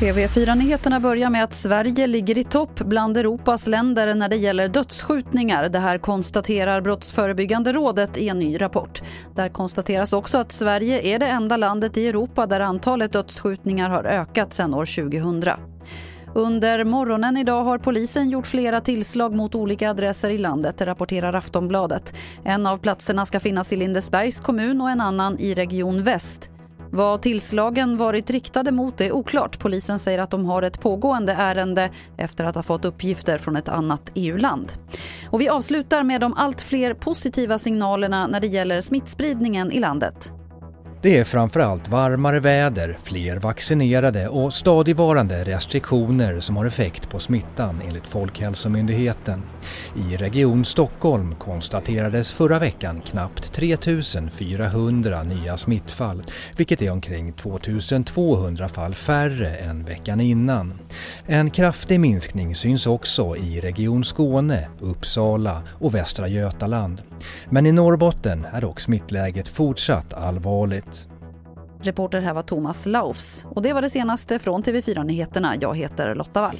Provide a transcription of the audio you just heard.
TV4-nyheterna börjar med att Sverige ligger i topp bland Europas länder när det gäller dödsskjutningar. Det här konstaterar Brottsförebyggande rådet i en ny rapport. Där konstateras också att Sverige är det enda landet i Europa där antalet dödsskjutningar har ökat sedan år 2000. Under morgonen idag har polisen gjort flera tillslag mot olika adresser i landet, rapporterar Aftonbladet. En av platserna ska finnas i Lindesbergs kommun och en annan i Region Väst. Vad tillslagen varit riktade mot är oklart. Polisen säger att de har ett pågående ärende efter att ha fått uppgifter från ett annat EU-land. Och vi avslutar med de allt fler positiva signalerna när det gäller smittspridningen i landet. Det är framförallt varmare väder, fler vaccinerade och stadigvarande restriktioner som har effekt på smittan enligt Folkhälsomyndigheten. I Region Stockholm konstaterades förra veckan knappt 3400 nya smittfall, vilket är omkring 2200 fall färre än veckan innan. En kraftig minskning syns också i Region Skåne, Uppsala och Västra Götaland. Men i Norrbotten är dock smittläget fortsatt allvarligt. Reporter här var Thomas Laufs. Och det var det senaste från TV4 Nyheterna. Jag heter Lotta Wall.